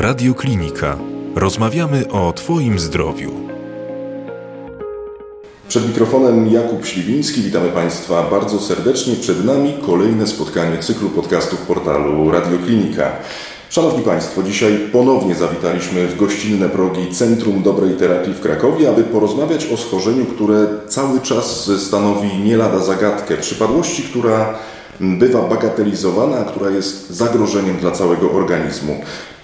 Radioklinika. Rozmawiamy o Twoim zdrowiu. Przed mikrofonem Jakub Śliwiński. Witamy Państwa bardzo serdecznie. Przed nami kolejne spotkanie cyklu podcastów portalu Radioklinika. Szanowni Państwo, dzisiaj ponownie zawitaliśmy w gościnne progi Centrum Dobrej Terapii w Krakowie, aby porozmawiać o schorzeniu, które cały czas stanowi nie lada zagadkę. Przypadłości, która bywa bagatelizowana, a która jest zagrożeniem dla całego organizmu.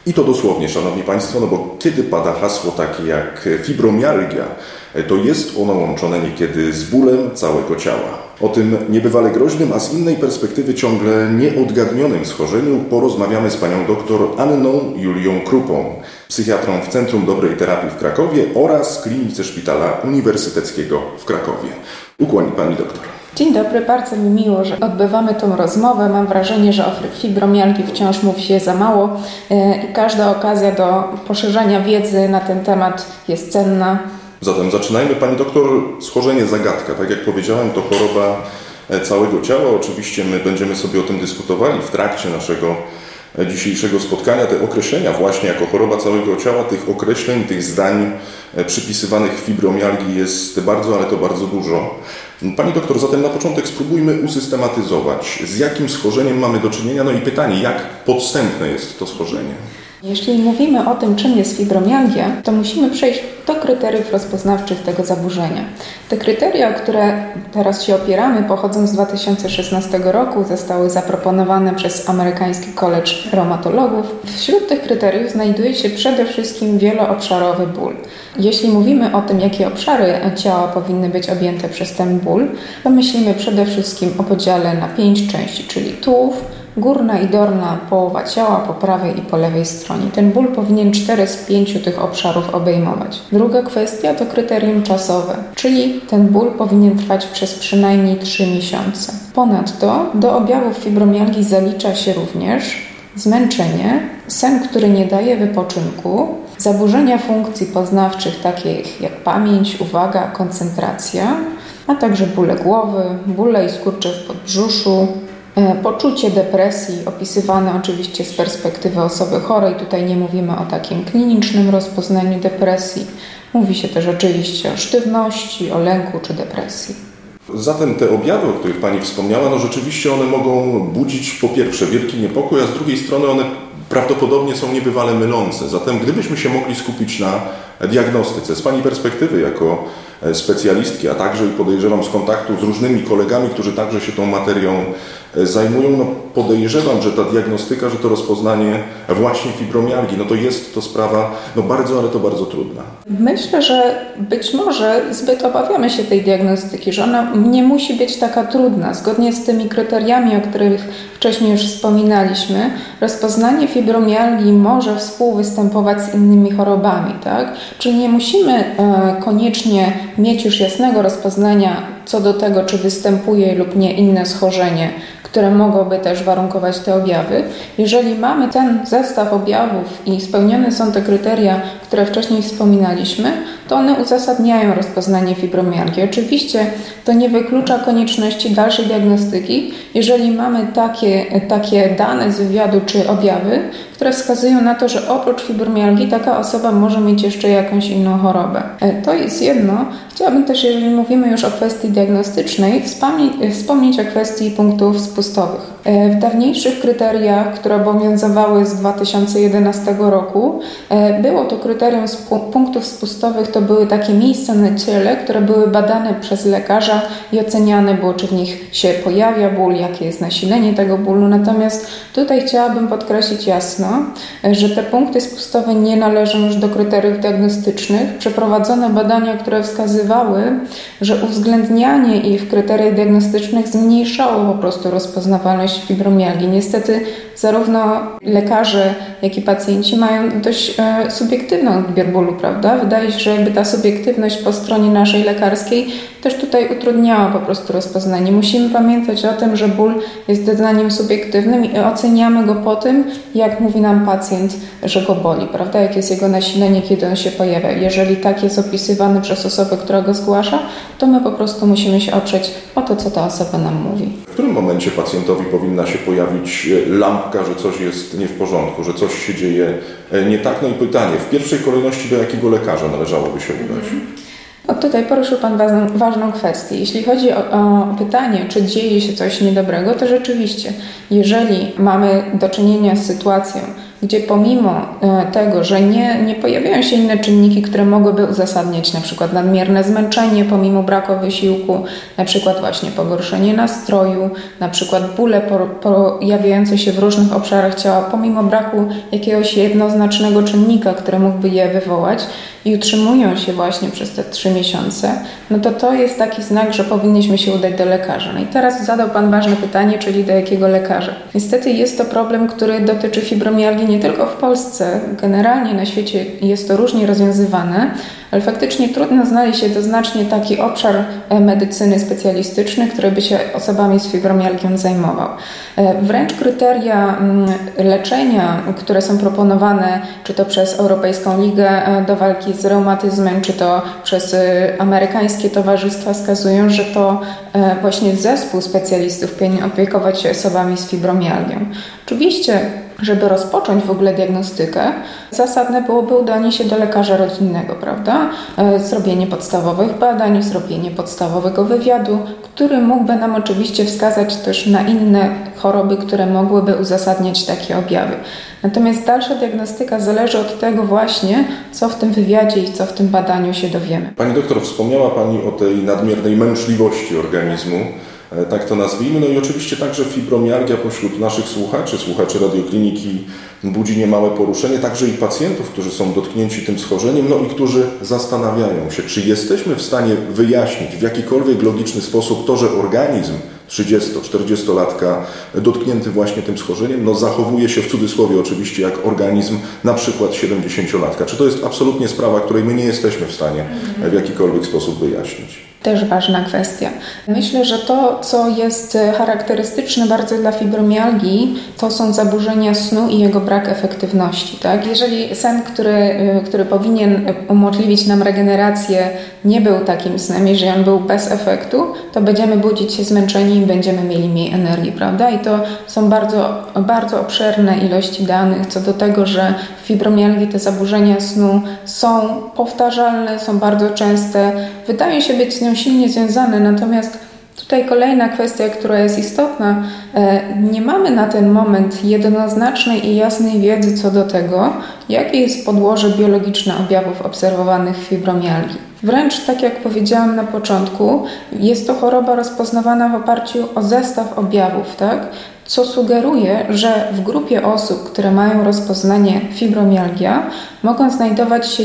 I to dosłownie, Szanowni Państwo, no bo kiedy pada hasło takie jak fibromialgia, to jest ono łączone niekiedy z bólem całego ciała. O tym niebywale groźnym, a z innej perspektywy ciągle nieodgadnionym schorzeniu porozmawiamy z panią doktor Anną Julią Krupą, psychiatrą w Centrum Dobrej Terapii w Krakowie oraz klinice Szpitala Uniwersyteckiego w Krakowie. Ukłoni pani doktor. Dzień dobry, bardzo mi miło, że odbywamy tą rozmowę. Mam wrażenie, że o fibromialgii wciąż mówi się za mało e, i każda okazja do poszerzania wiedzy na ten temat jest cenna. Zatem zaczynajmy. Pani doktor, schorzenie zagadka. Tak jak powiedziałem, to choroba e, całego ciała. Oczywiście my będziemy sobie o tym dyskutowali w trakcie naszego dzisiejszego spotkania. Te określenia właśnie jako choroba całego ciała, tych określeń, tych zdań przypisywanych fibromialgii jest bardzo, ale to bardzo dużo. Pani doktor, zatem na początek spróbujmy usystematyzować, z jakim schorzeniem mamy do czynienia, no i pytanie, jak podstępne jest to schorzenie. Jeśli mówimy o tym, czym jest fibromialgia, to musimy przejść do kryteriów rozpoznawczych tego zaburzenia. Te kryteria, o które teraz się opieramy, pochodzą z 2016 roku, zostały zaproponowane przez amerykański College Reumatologów. Wśród tych kryteriów znajduje się przede wszystkim wieloobszarowy ból. Jeśli mówimy o tym, jakie obszary ciała powinny być objęte przez ten ból, to myślimy przede wszystkim o podziale na pięć części, czyli tułów, górna i dolna połowa ciała po prawej i po lewej stronie. Ten ból powinien cztery z pięciu tych obszarów obejmować. Druga kwestia to kryterium czasowe, czyli ten ból powinien trwać przez przynajmniej 3 miesiące. Ponadto do objawów fibromialgii zalicza się również zmęczenie, sen, który nie daje wypoczynku, zaburzenia funkcji poznawczych takich jak pamięć, uwaga, koncentracja, a także bóle głowy, bóle i skurcze w podbrzuszu, poczucie depresji, opisywane oczywiście z perspektywy osoby chorej, tutaj nie mówimy o takim klinicznym rozpoznaniu depresji. Mówi się też oczywiście o sztywności, o lęku czy depresji. Zatem te objawy, o których Pani wspomniała, no rzeczywiście one mogą budzić po pierwsze wielki niepokój, a z drugiej strony one prawdopodobnie są niebywale mylące. Zatem gdybyśmy się mogli skupić na diagnostyce, z Pani perspektywy jako e, specjalistki, a także i podejrzewam z kontaktu z różnymi kolegami, którzy także się tą materią e, zajmują, no podejrzewam, że ta diagnostyka, że to rozpoznanie właśnie fibromialgii, no to jest to sprawa no bardzo, ale to bardzo trudna. Myślę, że być może zbyt obawiamy się tej diagnostyki, że ona nie musi być taka trudna. Zgodnie z tymi kryteriami, o których wcześniej już wspominaliśmy, rozpoznanie fibromialgii może współwystępować z innymi chorobami, tak? Czyli nie musimy e, koniecznie mieć już jasnego rozpoznania co do tego, czy występuje lub nie inne schorzenie, które mogłoby też warunkować te objawy. Jeżeli mamy ten zestaw objawów i spełnione są te kryteria, które wcześniej wspominaliśmy, to one uzasadniają rozpoznanie fibromialgii. Oczywiście to nie wyklucza konieczności dalszej diagnostyki, jeżeli mamy takie, takie dane z wywiadu czy objawy, które wskazują na to, że oprócz fibromialgii taka osoba może mieć jeszcze jakąś inną chorobę. E, to jest jedno. Chciałabym też, jeżeli mówimy już o kwestii diagnostycznej, wspomnieć, o kwestii punktów spustowych. E, w dawniejszych kryteriach, które obowiązywały z 2011 roku, e, było to kryterium punktów spustowych, to były takie miejsca na ciele, które były badane przez lekarza i oceniane było, czy w nich się pojawia ból, jakie jest nasilenie tego bólu. Natomiast tutaj chciałabym podkreślić jasno, że te punkty spustowe nie należą już do kryteriów diagnostycznych. Przeprowadzono badania, które wskazywały, że uwzględnianie ich w kryteriach diagnostycznych zmniejszało po prostu rozpoznawalność fibromialgii. Niestety zarówno lekarze, jak i pacjenci mają dość e, subiektywny odbiór bólu, prawda? Wydaje się, że jakby ta subiektywność po stronie naszej lekarskiej też tutaj utrudniała po prostu rozpoznanie. Musimy pamiętać o tym, że ból jest doznaniem subiektywnym i oceniamy go po tym, jak mówi nam pacjent, że go boli, prawda? Jak jest jego nasilenie, kiedy on się pojawia. Jeżeli tak jest opisywany przez osobę, która go zgłasza, to my po prostu musimy się oprzeć o to, co ta osoba nam mówi. W którym momencie pacjentowi powinna się pojawić e, lampa kanapka, że coś jest nie w porządku, że coś się dzieje nie tak. No i pytanie, w pierwszej kolejności do jakiego lekarza należałoby się udać? O, tutaj poruszył Pan ważną kwestię. Jeśli chodzi o, o, pytanie, czy dzieje się coś niedobrego, to rzeczywiście, jeżeli mamy do czynienia z sytuacją, gdzie pomimo e, tego, że nie, nie pojawiają się inne czynniki, które mogłyby uzasadniać na przykład nadmierne zmęczenie pomimo braku wysiłku, na przykład właśnie pogorszenie nastroju, na przykład bóle pojawiające się w różnych obszarach ciała pomimo braku jakiegoś jednoznacznego czynnika, który mógłby je wywołać i utrzymują się właśnie przez te trzy miesiące, no to to jest taki znak, że powinniśmy się udać do lekarza. No i teraz zadał Pan ważne pytanie, czyli do jakiego lekarza. Niestety jest to problem, który dotyczy fibromialgii nie tylko w Polsce, generalnie na świecie jest to różnie rozwiązywane, ale faktycznie trudno znaleźć jednoznacznie taki obszar e, medycyny specjalistyczny, który by się osobami z fibromialgią zajmował. E, wręcz kryteria mm, leczenia, które są proponowane, czy to przez Europejską Ligę e, do walki z reumatyzmem, czy to przez amerykańskie towarzystwa, wskazują, że to właśnie zespół specjalistów powinien opiekować się osobami z fibromialgią. Oczywiście żeby rozpocząć w ogóle diagnostykę, zasadne byłoby udanie się do lekarza rodzinnego, prawda? E, zrobienie podstawowych badań, zrobienie podstawowego wywiadu, który mógłby nam oczywiście wskazać też na inne choroby, które mogłyby uzasadniać takie objawy. Natomiast dalsza diagnostyka zależy od tego właśnie, co w tym wywiadzie i co w tym badaniu się dowiemy. Pani doktor, wspomniała Pani o tej nadmiernej męczliwości organizmu. E, tak to nazwijmy. No i oczywiście także fibromialgia pośród naszych słuchaczy, słuchaczy radiokliniki budzi niemałe poruszenie, także i pacjentów, którzy są dotknięci tym schorzeniem, no i którzy zastanawiają się, czy jesteśmy w stanie wyjaśnić w jakikolwiek logiczny sposób to, że organizm 30-40-latka dotknięty właśnie tym schorzeniem, no zachowuje się w cudzysłowie oczywiście jak organizm na przykład 70-latka. Czy to jest absolutnie sprawa, której my nie jesteśmy w stanie w jakikolwiek sposób wyjaśnić? Też ważna kwestia. Myślę, że to, co jest charakterystyczne bardzo dla fibromialgii, to są zaburzenia snu i jego brak efektywności. Tak? Jeżeli sen, który, który powinien umożliwić nam regenerację, nie był takim snem, jeżeli on był bez efektu, to będziemy budzić się zmęczeni będziemy mieli mniej energii, prawda? I to są bardzo, bardzo obszerne ilości danych co do tego, że w fibromialgii te zaburzenia snu są powtarzalne, są bardzo częste, wydają się być z nią silnie związane, natomiast Tutaj kolejna kwestia, która jest istotna. E, nie mamy na ten moment jednoznacznej i jasnej wiedzy co do tego, jakie jest podłoże biologiczne objawów obserwowanych w fibromialgii. Wręcz tak jak powiedziałam na początku, jest to choroba rozpoznawana w oparciu o zestaw objawów, tak? co sugeruje, że w grupie osób, które mają rozpoznanie fibromialgia, mogą znajdować się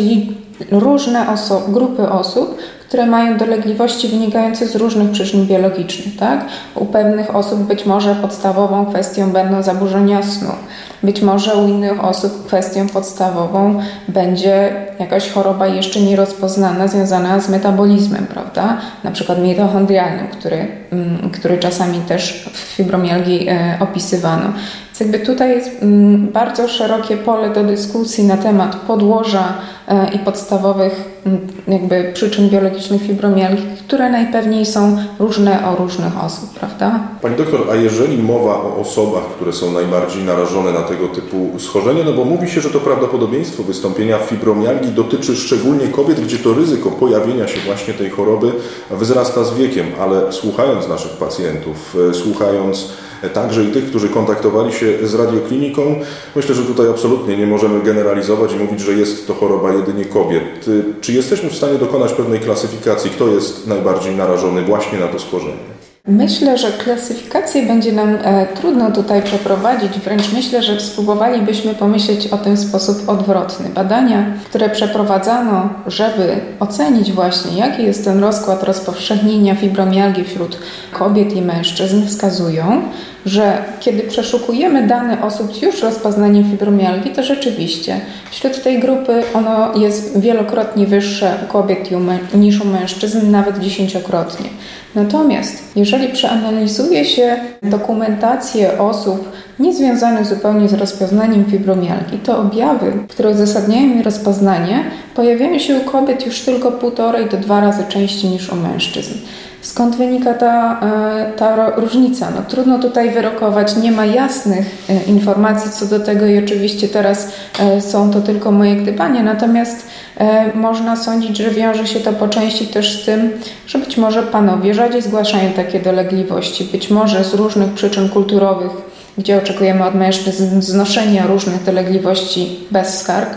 różne oso- grupy osób, które mają dolegliwości wynikające z różnych przyczyn biologicznych. Tak? U pewnych osób być może podstawową kwestią będą zaburzenia snu. Być może u innych osób kwestią podstawową będzie jakaś choroba jeszcze nierozpoznana, związana z metabolizmem, prawda? Na przykład mitochondrialnym, który, mm, który czasami też w fibromialgii e, opisywano. Jakby tutaj jest mm, bardzo szerokie pole do dyskusji na temat podłoża e, i podstawowych mm, jakby przyczyn biologicznych fibromialgii, które najpewniej są różne o różnych osób, prawda? Pani doktor, a jeżeli mowa o osobach, które są najbardziej narażone na tego typu schorzenie, no bo mówi się, że to prawdopodobieństwo wystąpienia fibromialgii dotyczy szczególnie kobiet, gdzie to ryzyko pojawienia się właśnie tej choroby wzrasta z wiekiem, ale słuchając naszych pacjentów, e, słuchając także i tych, którzy kontaktowali się z radiokliniką. Myślę, że tutaj absolutnie nie możemy generalizować i mówić, że jest to choroba jedynie kobiet. Czy jesteśmy w stanie dokonać pewnej klasyfikacji, kto jest najbardziej narażony właśnie na to schorzenie? Myślę, że klasyfikację będzie nam e, trudno tutaj przeprowadzić, wręcz myślę, że spróbowalibyśmy pomyśleć o tym w sposób odwrotny. Badania, które przeprowadzano, żeby ocenić właśnie, jaki jest ten rozkład rozpowszechnienia fibromialgii wśród kobiet i mężczyzn, wskazują, że kiedy przeszukujemy dane osób z już rozpoznaniem fibromialgii, to rzeczywiście wśród tej grupy ono jest wielokrotnie wyższe u kobiet niż u mężczyzn, nawet dziesięciokrotnie. Natomiast jeżeli przeanalizuje się dokumentację osób niezwiązanych zupełnie z rozpoznaniem fibromialgii, to objawy, które uzasadniają jej rozpoznanie, pojawiają się u kobiet już tylko półtorej do dwa razy częściej niż u mężczyzn. Skąd wynika ta, e, ta różnica? No, trudno tutaj wyrokować, nie ma jasnych e, informacji co do tego i oczywiście teraz e, są to tylko moje gdybania, natomiast można sądzić, że wiąże się to po części też z tym, że być może panowie rzadziej zgłaszają takie dolegliwości, być może z różnych przyczyn kulturowych, gdzie oczekujemy od mężczyzn znoszenia różnych dolegliwości bez skarg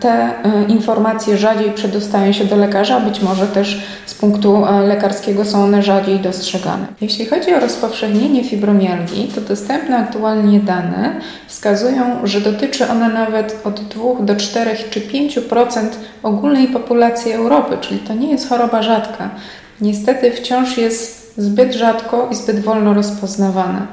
te e, informacje rzadziej przedostają się do lekarza, być może też z punktu e, lekarskiego są one rzadziej dostrzegane. Jeśli chodzi o rozpowszechnienie fibromialgii, to dostępne aktualnie dane wskazują, że dotyczy ona nawet od 2 do 4 czy 5% ogólnej populacji Europy, czyli to nie jest choroba rzadka. Niestety wciąż jest zbyt rzadko i zbyt wolno rozpoznawane.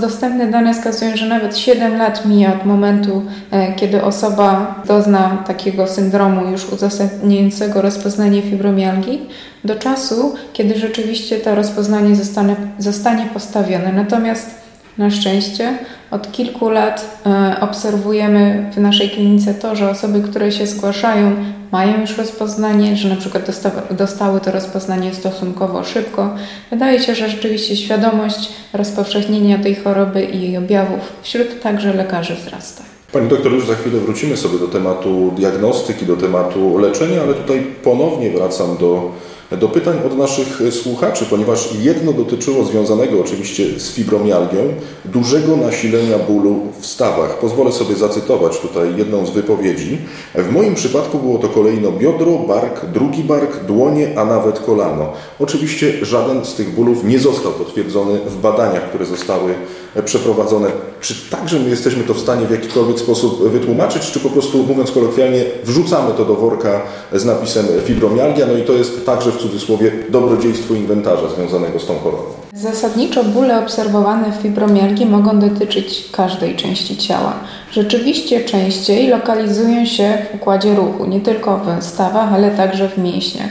Dostępne dane wskazują, że nawet 7 lat mija od momentu, e, kiedy osoba dozna takiego syndromu już uzasadniającego rozpoznanie fibromialgii, do czasu, kiedy rzeczywiście to rozpoznanie zostanie, zostanie postawione. Natomiast na szczęście od kilku lat e, obserwujemy w naszej klinice to, że osoby, które się zgłaszają, mają już rozpoznanie, że na przykład dostały to rozpoznanie stosunkowo szybko. Wydaje się, że rzeczywiście świadomość rozpowszechnienia tej choroby i jej objawów wśród także lekarzy wzrasta. Pani doktor, już za chwilę wrócimy sobie do tematu diagnostyki, do tematu leczenia, ale tutaj ponownie wracam do do pytań od naszych słuchaczy, ponieważ jedno dotyczyło związanego oczywiście z fibromialgią, dużego nasilenia bólu w stawach. Pozwolę sobie zacytować tutaj jedną z wypowiedzi. W moim przypadku było to kolejno biodro, bark, drugi bark, dłonie, a nawet kolano. Oczywiście żaden z tych bólów nie został potwierdzony w badaniach, które zostały przeprowadzone. Czy także my jesteśmy to w stanie w jakikolwiek sposób wytłumaczyć, czy po prostu, mówiąc kolokwialnie, wrzucamy to do worka z napisem fibromialgia, no i to jest także w cudzysłowie dobrodziejstwo inwentarza związanego z tą chorobą? Zasadniczo bóle obserwowane w fibromialgii mogą dotyczyć każdej części ciała. Rzeczywiście częściej lokalizują się w układzie ruchu, nie tylko w stawach, ale także w mięśniach.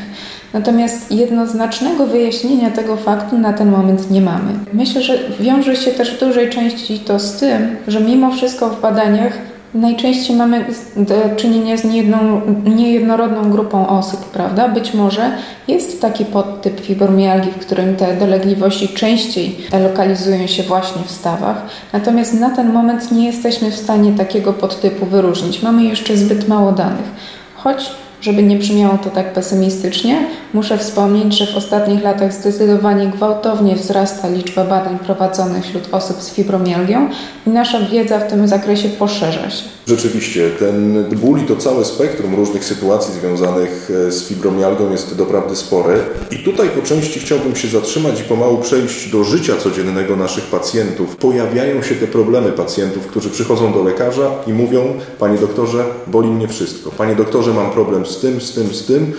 Natomiast jednoznacznego wyjaśnienia tego faktu na ten moment nie mamy. Myślę, że wiąże się też w dużej części to z tym, że mimo wszystko w badaniach najczęściej mamy do czynienia z niejedną, niejednorodną grupą osób, prawda? Być może jest taki podtyp fibromialgii, w którym te dolegliwości częściej lokalizują się właśnie w stawach, natomiast na ten moment nie jesteśmy w stanie takiego podtypu wyróżnić. Mamy jeszcze zbyt mało danych. Choć żeby nie brzmiało to tak pesymistycznie, muszę wspomnieć, że w ostatnich latach zdecydowanie gwałtownie wzrasta liczba badań prowadzonych wśród osób z fibromialgią i nasza wiedza w tym zakresie poszerza się. Rzeczywiście, ten ból i to całe spektrum różnych sytuacji związanych e, z fibromialgią jest doprawdy spore. I tutaj po części chciałbym się zatrzymać i pomału przejść do życia codziennego naszych pacjentów. Pojawiają się te problemy pacjentów, którzy przychodzą do lekarza i mówią: Panie doktorze, boli mnie wszystko. Panie doktorze, mam problem z tym, z tym, z tym.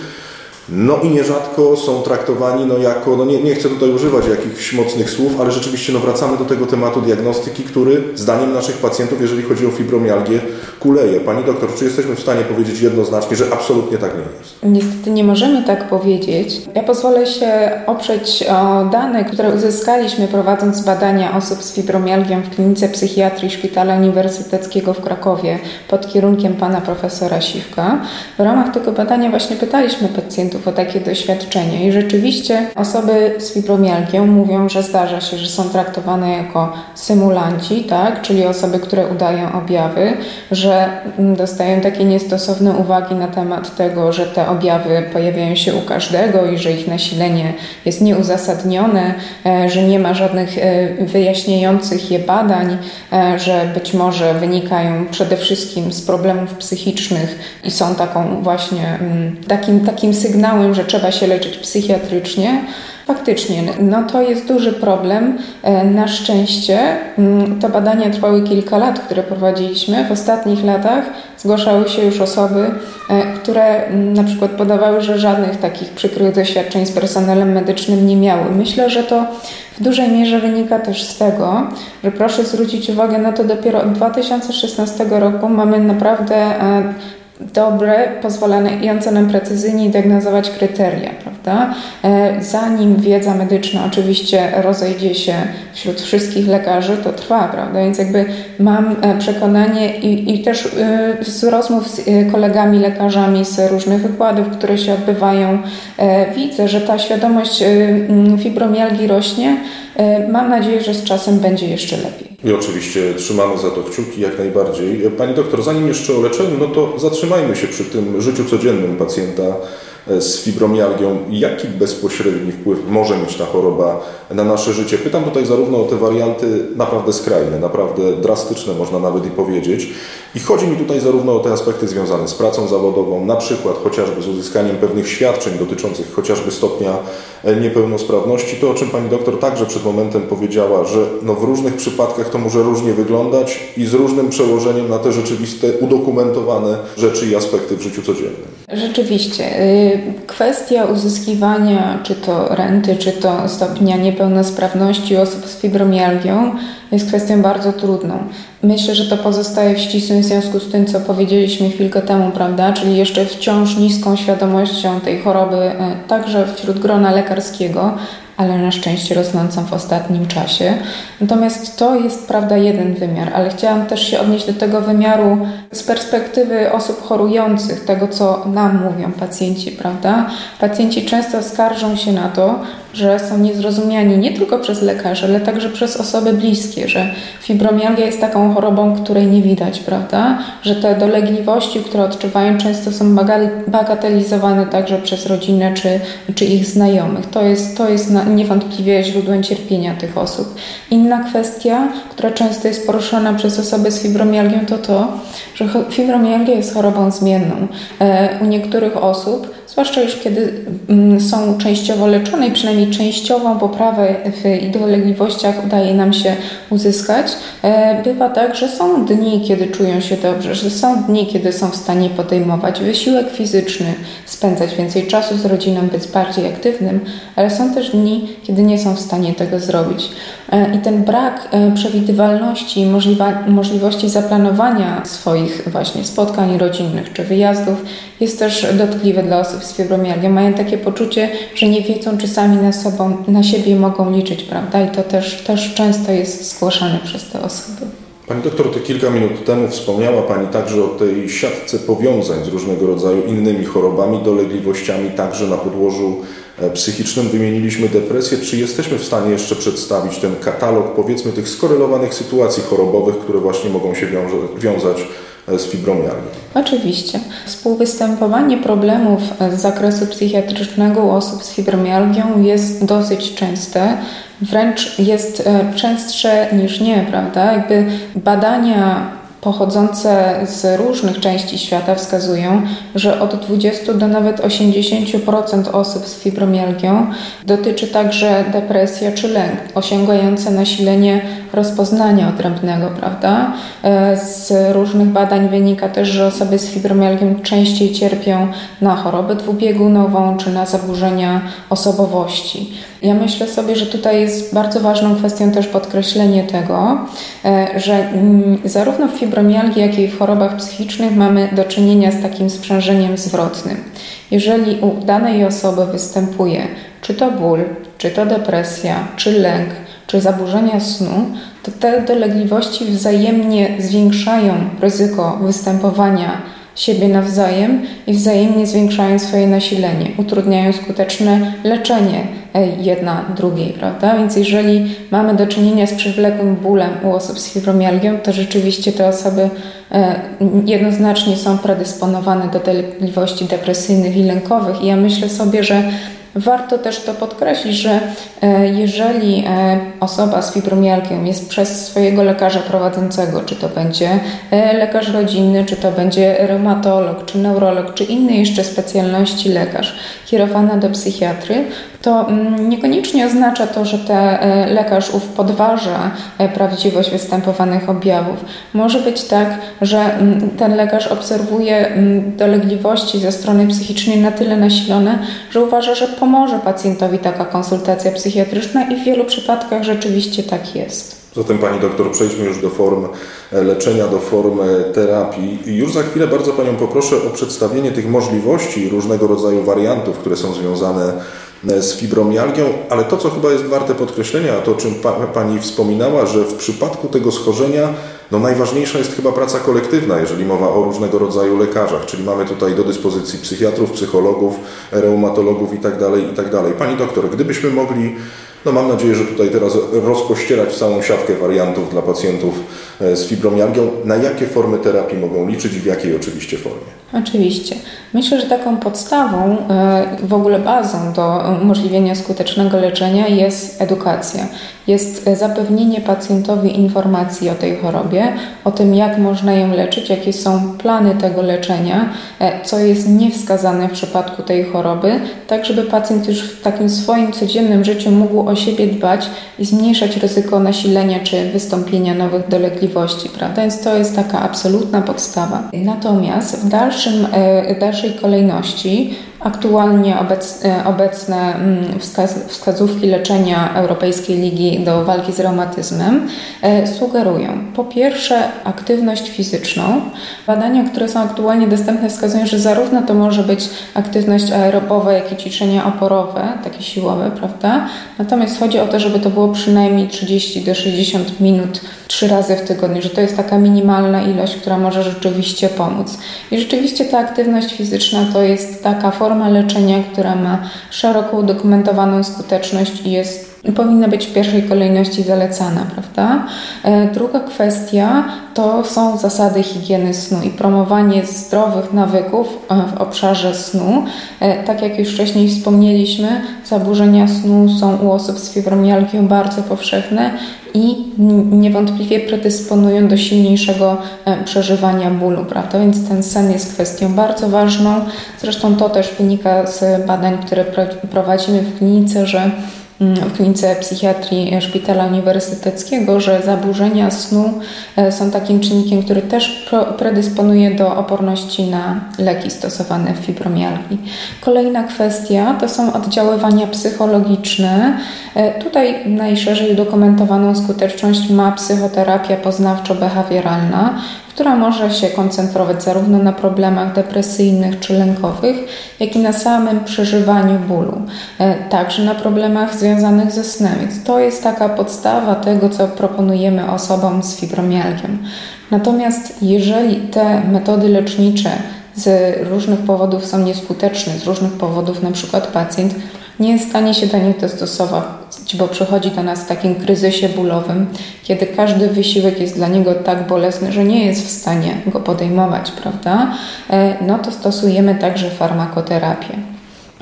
No i nierzadko są traktowani no jako, no nie, nie chcę tutaj używać jakichś mocnych słów, ale rzeczywiście no wracamy do tego tematu diagnostyki, który zdaniem naszych pacjentów, jeżeli chodzi o fibromialgię, kuleje. Pani doktor, czy jesteśmy w stanie powiedzieć jednoznacznie, że absolutnie tak nie jest? Niestety nie możemy tak powiedzieć. Ja pozwolę się oprzeć o dane, które uzyskaliśmy prowadząc badania osób z fibromialgią w klinice psychiatrii Szpitala Uniwersyteckiego w Krakowie pod kierunkiem pana profesora Siwka. W ramach tego badania właśnie pytaliśmy pacjentów, pacjentów o takie doświadczenie. I rzeczywiście osoby z fibromialgią mówią, że zdarza się, że są traktowane jako symulanci, tak? czyli osoby, które udają objawy, że dostają takie niestosowne uwagi na temat tego, że te objawy pojawiają się u każdego i że ich nasilenie jest nieuzasadnione, e, że nie ma żadnych e, wyjaśniających je badań, e, że być może wynikają przede wszystkim z problemów psychicznych i są taką właśnie mm, takim, takim sygnałem, sygnałem, że trzeba się leczyć psychiatrycznie, faktycznie, no to jest duży problem. E, na szczęście mm, te badania trwały kilka lat, które prowadziliśmy. W ostatnich latach zgłaszały się już osoby, e, które mm, na przykład podawały, że żadnych takich przykrych doświadczeń z personelem medycznym nie miały. Myślę, że to w dużej mierze wynika też z tego, że proszę zwrócić uwagę na to, dopiero od 2016 roku mamy naprawdę e, dobre, pozwalające nam precyzyjnie diagnozować kryteria, prawda? E, zanim wiedza medyczna oczywiście rozejdzie się wśród wszystkich lekarzy, to trwa, prawda? Więc jakby mam e, przekonanie i, i też e, z rozmów z kolegami lekarzami z różnych wykładów, które się odbywają, widzę, że ta świadomość fibromialgii rośnie. Mam nadzieję, że z czasem będzie jeszcze lepiej. I oczywiście trzymamy za to kciuki jak najbardziej. Pani doktor, zanim jeszcze o leczeniu, no to zatrzymajmy się przy tym życiu codziennym pacjenta E, z fibromialgią, jaki bezpośredni wpływ może mieć ta choroba na nasze życie. Pytam tutaj zarówno o te warianty naprawdę skrajne, naprawdę drastyczne, można nawet i powiedzieć. I chodzi mi tutaj zarówno o te aspekty związane z pracą zawodową, na przykład chociażby z uzyskaniem pewnych świadczeń dotyczących chociażby stopnia e, niepełnosprawności, to o czym pani doktor także przed momentem powiedziała, że no w różnych przypadkach to może różnie wyglądać i z różnym przełożeniem na te rzeczywiste, udokumentowane rzeczy i aspekty w życiu codziennym. Rzeczywiście. Y, Kwestia uzyskiwania czy to renty, czy to stopnia niepełnosprawności osób z fibromialgią jest kwestią bardzo trudną. Myślę, że to pozostaje w ścisłym związku z tym, co powiedzieliśmy chwilkę temu, prawda? Czyli jeszcze wciąż niską świadomością tej choroby, e, także wśród grona lekarskiego, ale na szczęście rosnącą w ostatnim czasie. Natomiast to jest, prawda, jeden wymiar, ale chciałam też się odnieść do tego wymiaru z perspektywy osób chorujących, tego co nam mówią pacjenci, prawda? Pacjenci często skarżą się na to, że są niezrozumiani nie tylko przez lekarzy, ale także przez osoby bliskie, że fibromialgia jest taką chorobą, której nie widać, prawda? Że te dolegliwości, które odczuwają, często są bagatelizowane także przez rodzinę czy, czy ich znajomych. To jest, to jest niewątpliwie źródłem cierpienia tych osób. Inna kwestia, która często jest poruszana przez osoby z fibromialgią, to to, że fibromialgia jest chorobą zmienną. E, u niektórych osób zwłaszcza już kiedy mm, są częściowo leczone i przynajmniej częściową poprawę w dolegliwościach udaje nam się uzyskać. E, bywa tak, że są dni, kiedy czują się dobrze, że są dni, kiedy są w stanie podejmować wysiłek fizyczny, spędzać więcej czasu z rodziną, być bardziej aktywnym, ale są też dni, kiedy nie są w stanie tego zrobić. E, I ten brak e, przewidywalności możliwości zaplanowania swoich właśnie spotkań rodzinnych czy wyjazdów jest też dotkliwy dla osób z fibromialgią. Mają takie poczucie, że nie wiedzą, czy sami na, sobą, na siebie mogą liczyć, prawda? I to też, też często jest zgłaszane przez te osoby. Pani doktor, to kilka minut temu wspomniała Pani także o tej siatce powiązań z różnego rodzaju innymi chorobami, dolegliwościami, także na podłożu e, psychicznym. Wymieniliśmy depresję. Czy jesteśmy w stanie jeszcze przedstawić ten katalog, powiedzmy, tych skorelowanych sytuacji chorobowych, które właśnie mogą się wiązać E, z fibromialgią. Oczywiście. Współwystępowanie problemów z zakresu psychiatrycznego u osób z fibromialgią jest dosyć częste, wręcz jest e, częstsze niż nie, prawda? Jakby badania pochodzące z różnych części świata wskazują, że od 20 do nawet 80% osób z fibromialgią dotyczy także depresja czy lęk, osiągające nasilenie rozpoznania odrębnego, prawda? E, z różnych badań wynika też, że osoby z fibromialgią częściej cierpią na chorobę dwubiegunową czy na zaburzenia osobowości. Ja myślę sobie, że tutaj jest bardzo ważną kwestią też podkreślenie tego, e, że mm, zarówno w fibromialgii, jak i w chorobach psychicznych mamy do czynienia z takim sprzężeniem zwrotnym. Jeżeli u danej osoby występuje czy to ból, czy to depresja, czy lęk, czy zaburzenia snu, to te dolegliwości wzajemnie zwiększają ryzyko występowania siebie nawzajem i wzajemnie zwiększają swoje nasilenie, utrudniają skuteczne leczenie jedna drugiej, prawda? Więc jeżeli mamy do czynienia z przewlekłym bólem u osób z fibromialgią, to rzeczywiście te osoby e, jednoznacznie są predysponowane do dolegliwości depresyjnych i lękowych i ja myślę sobie, że Warto też to podkreślić, że e, jeżeli e, osoba z fibromialgią jest przez swojego lekarza prowadzącego, czy to będzie e, lekarz rodzinny, czy to będzie reumatolog, czy neurolog, czy innej jeszcze specjalności lekarz, kierowana do psychiatry, to mm, niekoniecznie oznacza to, że ten lekarz ów podważa prawdziwość występowanych objawów. Może być tak, że mm, ten lekarz obserwuje mm, dolegliwości ze strony psychicznej na tyle nasilone, że uważa, że pomoże pacjentowi taka konsultacja psychiatryczna i w wielu przypadkach rzeczywiście tak jest. Zatem Pani doktor, przejdźmy już do form leczenia, do form terapii. I już za chwilę bardzo Panią poproszę o przedstawienie tych możliwości różnego rodzaju wariantów, które są związane z fibromialgią, ale to, co chyba jest warte podkreślenia, to, o czym Pani wspominała, że w przypadku tego schorzenia no najważniejsza jest chyba praca kolektywna, jeżeli mowa o różnego rodzaju lekarzach, czyli mamy tutaj do dyspozycji psychiatrów, psychologów, reumatologów itd. Tak itd. Tak Pani doktor, gdybyśmy mogli no mam nadzieję, że tutaj teraz rozpościerać całą siatkę wariantów dla pacjentów e, z fibromialgią. Na jakie formy terapii mogą liczyć i w jakiej oczywiście formie? Oczywiście. Myślę, że taką podstawą, e, w ogóle bazą do umożliwienia skutecznego leczenia jest edukacja. Jest zapewnienie pacjentowi informacji o tej chorobie, o tym, jak można ją leczyć, jakie są plany tego leczenia, e, co jest niewskazane w przypadku tej choroby, tak żeby pacjent już w takim swoim codziennym życiu mógł o siebie dbać i zmniejszać ryzyko nasilenia czy wystąpienia nowych dolegliwości, prawda? Więc to jest taka absolutna podstawa. Natomiast w dalszym, e, dalszej kolejności Aktualnie e, obecne mm, wskazówki leczenia Europejskiej Ligi do walki z reumatyzmem e, sugerują po pierwsze aktywność fizyczną. Badania, które są aktualnie dostępne wskazują, że zarówno to może być aktywność aerobowa, jak i ćwiczenia oporowe, takie siłowe, prawda? Natomiast chodzi o to, żeby to było przynajmniej 30 do 60 minut trzy razy w tygodniu, że to jest taka minimalna ilość, która może rzeczywiście pomóc. I rzeczywiście ta aktywność fizyczna to jest taka forma forma leczenia, która ma szeroko udokumentowaną skuteczność i jest powinna być w pierwszej kolejności zalecana, prawda? E, druga kwestia to są zasady higieny snu i promowanie zdrowych nawyków e, w obszarze snu. E, tak jak już wcześniej wspomnieliśmy, zaburzenia snu są u osób z fibromialgią bardzo powszechne i niewątpliwie predysponują do silniejszego przeżywania bólu, prawda? Więc ten sen jest kwestią bardzo ważną. Zresztą to też wynika z badań, które prowadzimy w klinice, że w klinice psychiatrii Szpitala Uniwersyteckiego, że zaburzenia snu e, są takim czynnikiem, który też predysponuje do oporności na leki stosowane w fibromialgii. Kolejna kwestia to są oddziaływania psychologiczne. E, tutaj najszerzej udokumentowaną skuteczność ma psychoterapia poznawczo-behawioralna, która może się koncentrować zarówno na problemach depresyjnych czy lękowych, jak i na samym przeżywaniu bólu, e, także na problemach związanych ze snem. Więc to jest taka podstawa tego, co proponujemy osobom z fibromialgią. Natomiast jeżeli te metody lecznicze z różnych powodów są nieskuteczne, z różnych powodów na przykład pacjent nie jest w stanie się do nich dostosować, bo przychodzi do nas w takim kryzysie bólowym, kiedy każdy wysiłek jest dla niego tak bolesny, że nie jest w stanie go podejmować, prawda? E, no to stosujemy także farmakoterapię.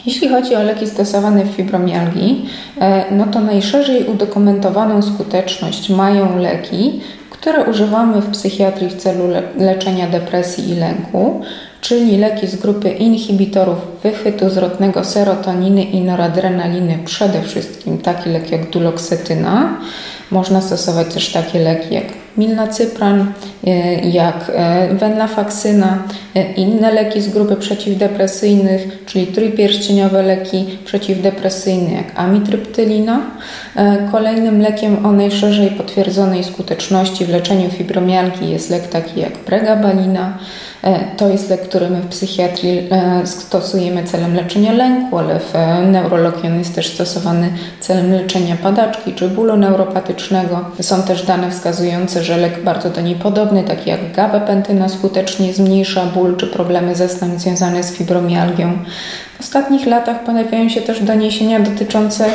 Jeśli chodzi o leki stosowane w fibromialgii, e, no to najszerzej udokumentowaną skuteczność mają leki, które używamy w psychiatrii w celu leczenia depresji i lęku, czyli leki z grupy inhibitorów wychytu zwrotnego serotoniny i noradrenaliny, przede wszystkim taki lek jak duloksetyna. Można stosować też takie leki jak milnacypran, e, jak venlafaksyna, e, inne leki z grupy przeciwdepresyjnych, czyli trójpierścieniowe leki przeciwdepresyjne jak amitryptylina. Kolejnym lekiem o najszerzej potwierdzonej skuteczności w leczeniu fibromialgii jest lek taki jak pregabalina. To jest lek, który my w psychiatrii stosujemy celem leczenia lęku, ale w neurologii on jest też stosowany celem leczenia padaczki czy bólu neuropatycznego. Są też dane wskazujące, że lek bardzo do niej podobny, taki jak gabapentyna, skutecznie zmniejsza ból czy problemy ze snem związane z fibromialgią. W ostatnich latach pojawiają się też doniesienia dotyczące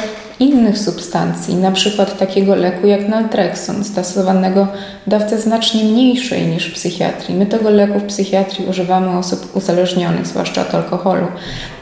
innych substancji, przykład takiego leku jak naltrexon, stosowanego w dawce znacznie mniejszej niż w psychiatrii. My tego leku w psychiatrii używamy osób uzależnionych, zwłaszcza od alkoholu.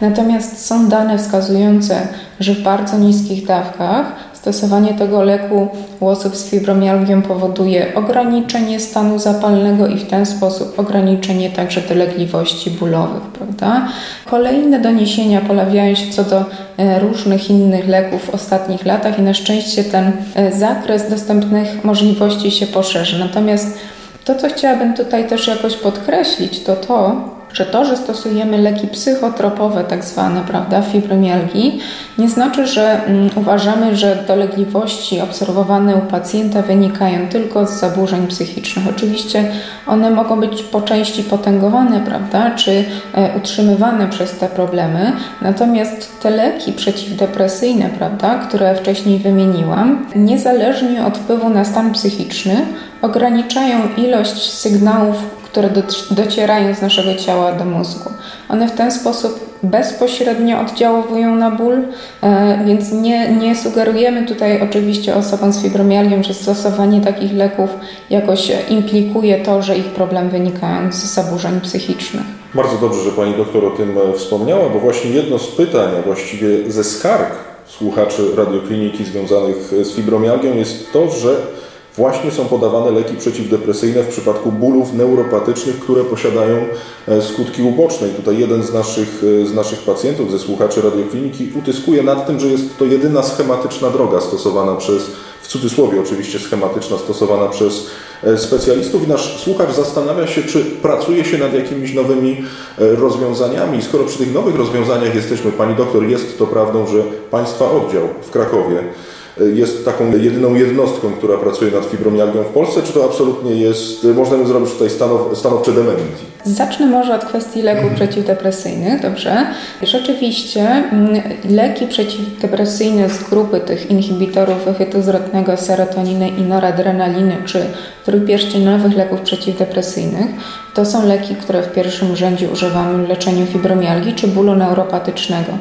Natomiast są dane wskazujące, że w bardzo niskich dawkach Stosowanie tego leku u osób z fibromialgią powoduje ograniczenie stanu zapalnego i w ten sposób ograniczenie także dolegliwości bólowych. Prawda? Kolejne doniesienia pojawiają się co do e, różnych innych leków w ostatnich latach i na szczęście ten e, zakres dostępnych możliwości się poszerzy. Natomiast to, co chciałabym tutaj też jakoś podkreślić, to to, że to, że stosujemy leki psychotropowe, tak zwane, prawda, fibromialgii, nie znaczy, że mm, uważamy, że dolegliwości obserwowane u pacjenta wynikają tylko z zaburzeń psychicznych. Oczywiście one mogą być po części potęgowane, prawda, czy e, utrzymywane przez te problemy, natomiast te leki przeciwdepresyjne, prawda, które wcześniej wymieniłam, niezależnie od wpływu na stan psychiczny, ograniczają ilość sygnałów, które docierają z naszego ciała do mózgu. One w ten sposób bezpośrednio oddziałują na ból, e, więc nie, nie sugerujemy tutaj oczywiście osobom z fibromialgią, że stosowanie takich leków jakoś implikuje to, że ich problem wynikają z zaburzeń psychicznych. Bardzo dobrze, że Pani doktor o tym e, wspomniała, bo właśnie jedno z pytań, a właściwie ze skarg słuchaczy radiokliniki związanych z fibromialgią jest to, że właśnie są podawane leki przeciwdepresyjne w przypadku bólów neuropatycznych, które posiadają e, skutki uboczne. I tutaj jeden z naszych, e, z naszych pacjentów, ze słuchaczy radiokliniki utyskuje nad tym, że jest to jedyna schematyczna droga stosowana przez, w cudzysłowie oczywiście schematyczna, stosowana przez e, specjalistów i nasz słuchacz zastanawia się, czy pracuje się nad jakimiś nowymi rozwiązaniami. I skoro przy tych nowych rozwiązaniach jesteśmy, Pani doktor, jest to prawdą, że Państwa oddział w Krakowie jest taką jedyną jednostką, która pracuje nad fibromialgią w Polsce, czy to absolutnie jest, można zrobić tutaj stanow, stanowcze dementi? Zacznę może od kwestii leków mhm. przeciwdepresyjnych, dobrze? Rzeczywiście mm, leki przeciwdepresyjne z grupy tych inhibitorów wychytu zwrotnego serotoniny i noradrenaliny, czy trójpierścieniowych leków przeciwdepresyjnych, to są leki, które w pierwszym rzędzie używamy w leczeniu fibromialgii czy bólu neuropatycznego.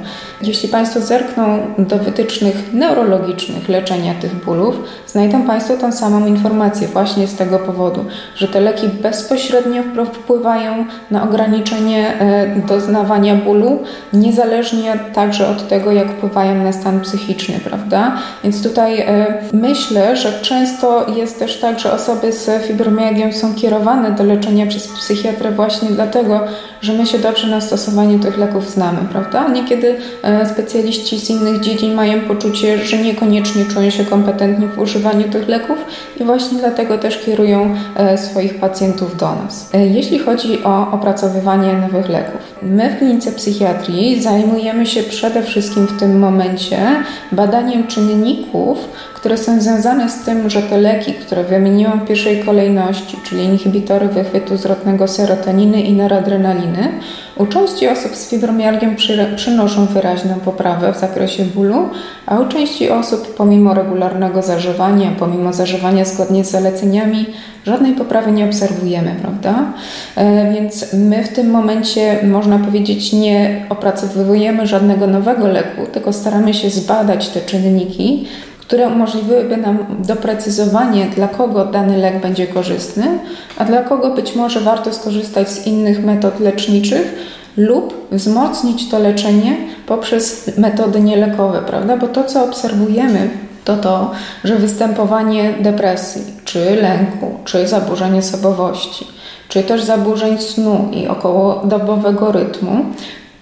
Jeśli Państwo zerkną do wytycznych neurologicznych leczenia tych bólów, znajdą Państwo tą samą informację właśnie z tego powodu, że te leki bezpośrednio wpływają na ograniczenie e, doznawania bólu, niezależnie także od tego, jak wpływają na stan psychiczny, prawda? Więc tutaj e, myślę, że często jest też tak, że osoby z fibromialgią są kierowane do leczenia przez psychiatrę właśnie dlatego, że my się dobrze na stosowaniu tych leków znamy, prawda? Niekiedy e, specjaliści z innych dziedzin mają poczucie, że niekoniecznie czują się kompetentni w używaniu tych leków i właśnie dlatego też kierują e, swoich pacjentów do nas. E, jeśli chodzi o opracowywanie nowych leków, my w klinice psychiatrii zajmujemy się przede wszystkim w tym momencie badaniem czynników, które są związane z tym, że te leki, które wymieniłam w pierwszej kolejności, czyli inhibitory wychwytu zwrotnego serotoniny i noradrenaliny, u części osób z fibromialgią przynoszą wyraźną poprawę w zakresie bólu, a u części osób pomimo regularnego zażywania, pomimo zażywania zgodnie z zaleceniami, żadnej poprawy nie obserwujemy, prawda? E, więc my w tym momencie, można powiedzieć, nie opracowujemy żadnego nowego leku, tylko staramy się zbadać te czynniki, które umożliwiłyby nam doprecyzowanie, dla kogo dany lek będzie korzystny, a dla kogo być może warto skorzystać z innych metod leczniczych lub wzmocnić to leczenie poprzez metody nielekowe, prawda? Bo to, co obserwujemy, to to, że występowanie depresji, czy lęku, czy zaburzeń osobowości, czy też zaburzeń snu i okołodobowego rytmu,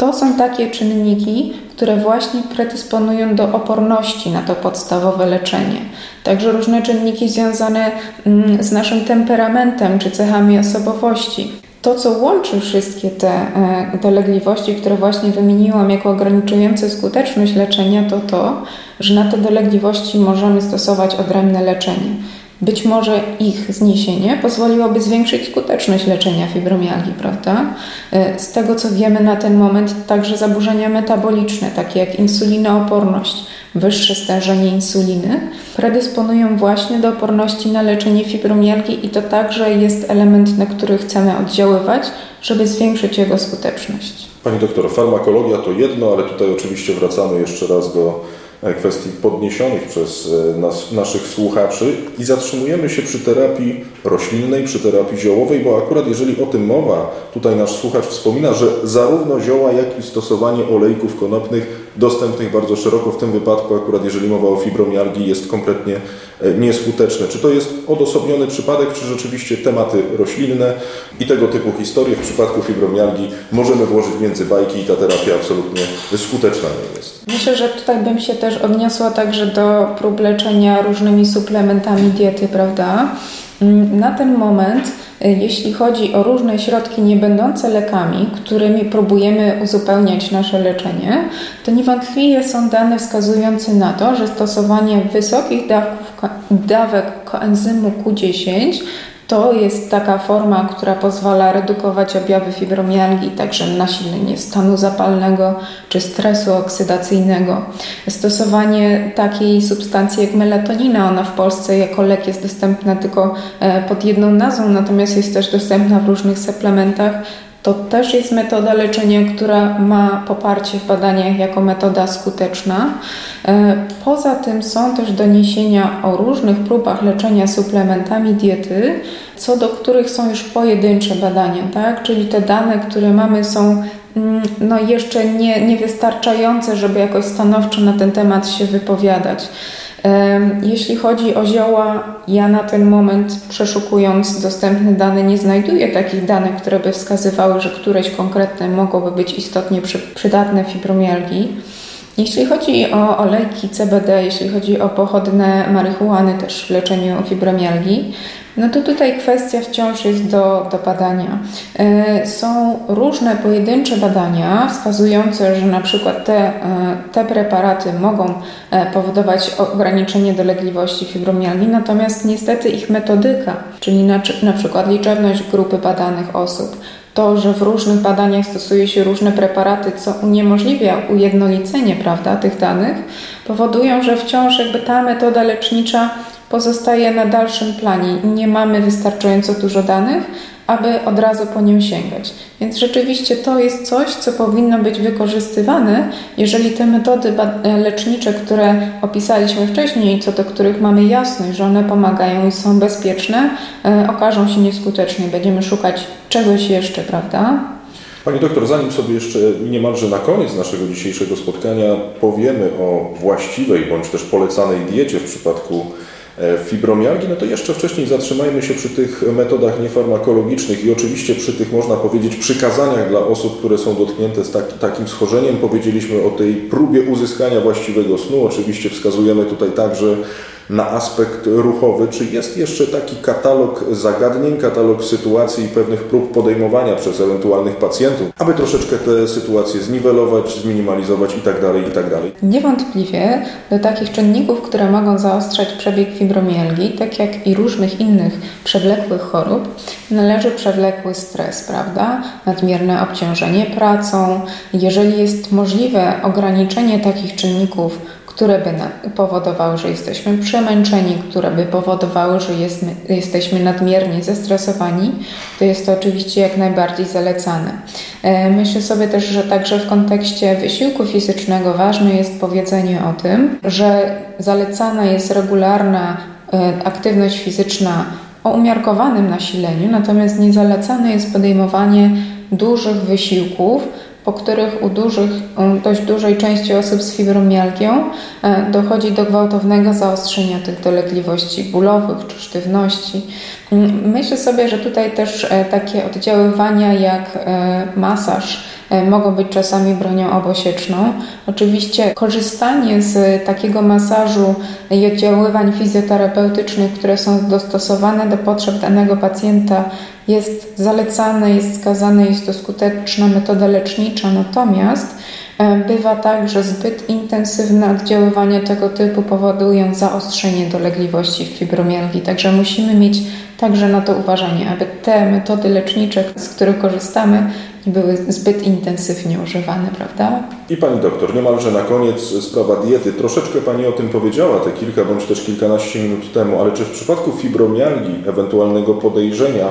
to są takie czynniki, które właśnie predysponują do oporności na to podstawowe leczenie. Także różne czynniki związane mm, z naszym temperamentem czy cechami osobowości. To, co łączy wszystkie te e, dolegliwości, które właśnie wymieniłam jako ograniczające skuteczność leczenia, to to, że na te dolegliwości możemy stosować odrębne leczenie. Być może ich zniesienie pozwoliłoby zwiększyć skuteczność leczenia fibromialgii, prawda? E, z tego co wiemy na ten moment, także zaburzenia metaboliczne, takie jak insulinooporność, wyższe stężenie insuliny, predysponują właśnie do oporności na leczenie fibromialgii i to także jest element, na który chcemy oddziaływać, żeby zwiększyć jego skuteczność. Pani doktor, farmakologia to jedno, ale tutaj oczywiście wracamy jeszcze raz do kwestii podniesionych przez e, nas, naszych słuchaczy i zatrzymujemy się przy terapii roślinnej, przy terapii ziołowej, bo akurat jeżeli o tym mowa, tutaj nasz słuchacz wspomina, że zarówno zioła, jak i stosowanie olejków konopnych dostępnych bardzo szeroko, w tym wypadku akurat jeżeli mowa o fibromialgii jest kompletnie e, nieskuteczne. Czy to jest odosobniony przypadek, czy rzeczywiście tematy roślinne i tego typu historie w przypadku fibromialgii możemy włożyć między bajki i ta terapia absolutnie skuteczna nie jest? Myślę, że tutaj bym się też odniosła także do prób leczenia różnymi suplementami diety, prawda? Na ten moment, y, jeśli chodzi o różne środki nie będące lekami, którymi próbujemy uzupełniać nasze leczenie, to niewątpliwie są dane wskazujące na to, że stosowanie wysokich dawków, dawek koenzymu Q10 to jest taka forma, która pozwala redukować objawy fibromialgii, także nasilenie stanu zapalnego czy stresu oksydacyjnego. Stosowanie takiej substancji jak melatonina, ona w Polsce jako lek jest dostępna tylko e, pod jedną nazwą, natomiast jest też dostępna w różnych suplementach. To też jest metoda leczenia, która ma poparcie w badaniach jako metoda skuteczna. E, poza tym są też doniesienia o różnych próbach leczenia suplementami diety, co do których są już pojedyncze badania, tak? czyli te dane, które mamy są mm, no jeszcze nie, niewystarczające, żeby jakoś stanowczo na ten temat się wypowiadać. Jeśli chodzi o zioła, ja na ten moment przeszukując dostępne dane nie znajduję takich danych, które by wskazywały, że któreś konkretne mogłoby być istotnie przydatne fibromialgii. Jeśli chodzi o olejki CBD, jeśli chodzi o pochodne marihuany też w leczeniu fibromialgii, no to tutaj kwestia wciąż jest do, do badania. E, są różne pojedyncze badania wskazujące, że na przykład te, e, te preparaty mogą e, powodować ograniczenie dolegliwości fibromialgii, natomiast niestety ich metodyka, czyli na, na przykład liczebność grupy badanych osób, to, że w różnych badaniach stosuje się różne preparaty, co uniemożliwia ujednolicenie prawda, tych danych, powodują, że wciąż jakby ta metoda lecznicza pozostaje na dalszym planie. Nie mamy wystarczająco dużo danych, aby od razu po nią sięgać. Więc rzeczywiście to jest coś, co powinno być wykorzystywane, jeżeli te metody lecznicze, które opisaliśmy wcześniej, co do których mamy jasność, że one pomagają i są bezpieczne, e, okażą się nieskuteczne. Będziemy szukać czegoś jeszcze, prawda? Pani doktor, zanim sobie jeszcze niemalże na koniec naszego dzisiejszego spotkania powiemy o właściwej bądź też polecanej diecie w przypadku fibromialgii, no to jeszcze wcześniej zatrzymajmy się przy tych metodach niefarmakologicznych i oczywiście przy tych, można powiedzieć, przykazaniach dla osób, które są dotknięte z taki, takim schorzeniem. Powiedzieliśmy o tej próbie uzyskania właściwego snu. Oczywiście wskazujemy tutaj także na aspekt ruchowy, czy jest jeszcze taki katalog zagadnień, katalog sytuacji i pewnych prób podejmowania przez ewentualnych pacjentów, aby troszeczkę te sytuacje zniwelować, zminimalizować itd. Tak itd. Tak Niewątpliwie do takich czynników, które mogą zaostrzać przebieg fibromialgii, tak jak i różnych innych przewlekłych chorób, należy przewlekły stres, prawda? Nadmierne obciążenie pracą. Jeżeli jest możliwe ograniczenie takich czynników, które by powodowały, że jesteśmy przemęczeni, które by powodowały, że jest, jesteśmy nadmiernie zestresowani, to jest to oczywiście jak najbardziej zalecane. E, myślę sobie też, że także w kontekście wysiłku fizycznego ważne jest powiedzenie o tym, że zalecana jest regularna e, aktywność fizyczna o umiarkowanym nasileniu, natomiast niezalecane jest podejmowanie dużych wysiłków, po których u, dużych, u dość dużej części osób z fibromialgią e, dochodzi do gwałtownego zaostrzenia tych dolegliwości bólowych czy sztywności. Mm, myślę sobie, że tutaj też e, takie oddziaływania jak e, masaż mogą być czasami bronią obosieczną. Oczywiście korzystanie z takiego masażu i oddziaływań fizjoterapeutycznych, które są dostosowane do potrzeb danego pacjenta, jest zalecane, jest wskazane, jest to skuteczna metoda lecznicza, natomiast e, bywa tak, że zbyt intensywne oddziaływania tego typu powodują zaostrzenie dolegliwości w fibromialgii, także musimy mieć także na to uważanie, aby te metody lecznicze, z których korzystamy, nie były zbyt intensywnie używane, prawda? I Pani doktor, niemalże na koniec sprawa diety. Troszeczkę Pani o tym powiedziała te kilka bądź też kilkanaście minut temu, ale czy w przypadku fibromialgii, ewentualnego podejrzenia,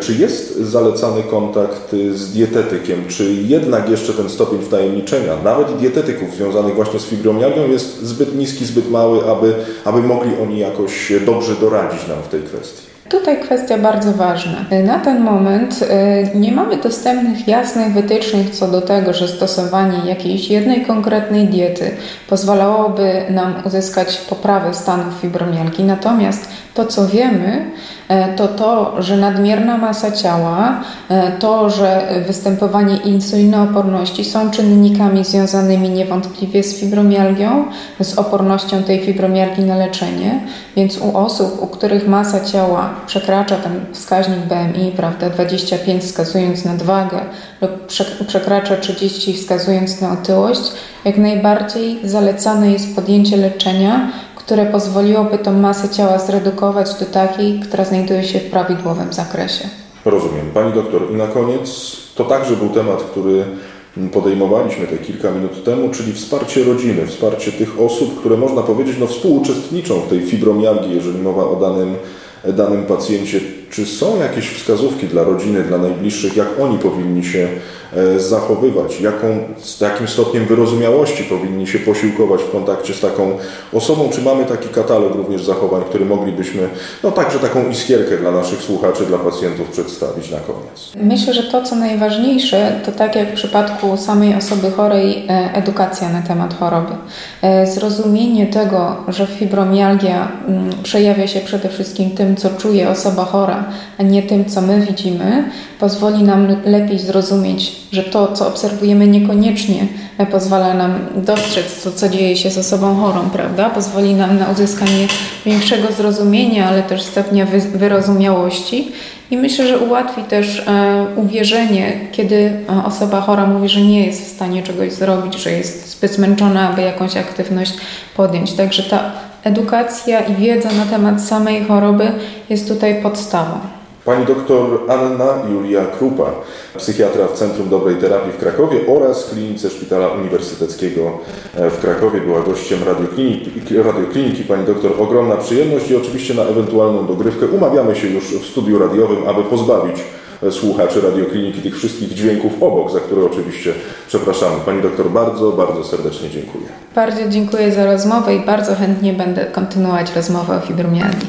czy jest zalecany kontakt z dietetykiem? Czy jednak jeszcze ten stopień wtajemniczenia, nawet dietetyków związanych właśnie z fibromialgią jest zbyt niski, zbyt mały, aby, aby mogli oni jakoś dobrze doradzić nam w tej kwestii? Tutaj kwestia bardzo ważna. Na ten moment y, nie mamy dostępnych jasnych wytycznych co do tego, że stosowanie jakiejś jednej konkretnej diety pozwalałoby nam uzyskać poprawę stanu fibromialgii. Natomiast to, co wiemy, to to, że nadmierna masa ciała, to, że występowanie insulinooporności są czynnikami związanymi niewątpliwie z fibromialgią, z opornością tej fibromialgii na leczenie, więc u osób, u których masa ciała przekracza ten wskaźnik BMI, prawda, 25 wskazując na nadwagę lub przekracza 30 wskazując na otyłość, jak najbardziej zalecane jest podjęcie leczenia, które pozwoliłoby tą masę ciała zredukować do takiej, która znajduje się w prawidłowym zakresie. Rozumiem. Pani doktor, i na koniec to także był temat, który podejmowaliśmy te kilka minut temu, czyli wsparcie rodziny, wsparcie tych osób, które można powiedzieć no, współuczestniczą w tej fibromialgii, jeżeli mowa o danym, danym pacjencie. Czy są jakieś wskazówki dla rodziny, dla najbliższych, jak oni powinni się zachowywać, jaką, z jakim stopniem wyrozumiałości powinni się posiłkować w kontakcie z taką osobą? Czy mamy taki katalog również zachowań, który moglibyśmy, no także taką iskierkę dla naszych słuchaczy, dla pacjentów przedstawić na koniec? Myślę, że to, co najważniejsze, to tak jak w przypadku samej osoby chorej, e, edukacja na temat choroby. E, zrozumienie tego, że fibromialgia mm, przejawia się przede wszystkim tym, co czuje osoba chora, a nie tym, co my widzimy, pozwoli nam lepiej zrozumieć, że to, co obserwujemy, niekoniecznie pozwala nam dostrzec to, co dzieje się z osobą chorą, prawda? Pozwoli nam na uzyskanie większego zrozumienia, ale też stopnia wyrozumiałości. I myślę, że ułatwi też e, uwierzenie, kiedy e, osoba chora mówi, że nie jest w stanie czegoś zrobić, że jest zbyt zmęczona, aby jakąś aktywność podjąć. Także ta edukacja i wiedza na temat samej choroby jest tutaj podstawą. Pani doktor Anna Julia Krupa, psychiatra w Centrum Dobrej Terapii w Krakowie oraz klinice Szpitala Uniwersyteckiego w Krakowie była gościem radiokliniki. radiokliniki. Pani doktor, ogromna przyjemność i oczywiście na ewentualną dogrywkę umawiamy się już w studiu radiowym, aby pozbawić słuchaczy radiokliniki tych wszystkich dźwięków obok, za które oczywiście przepraszamy. Pani doktor, bardzo, bardzo serdecznie dziękuję. Bardzo dziękuję za rozmowę i bardzo chętnie będę kontynuować rozmowę o fibromialgii.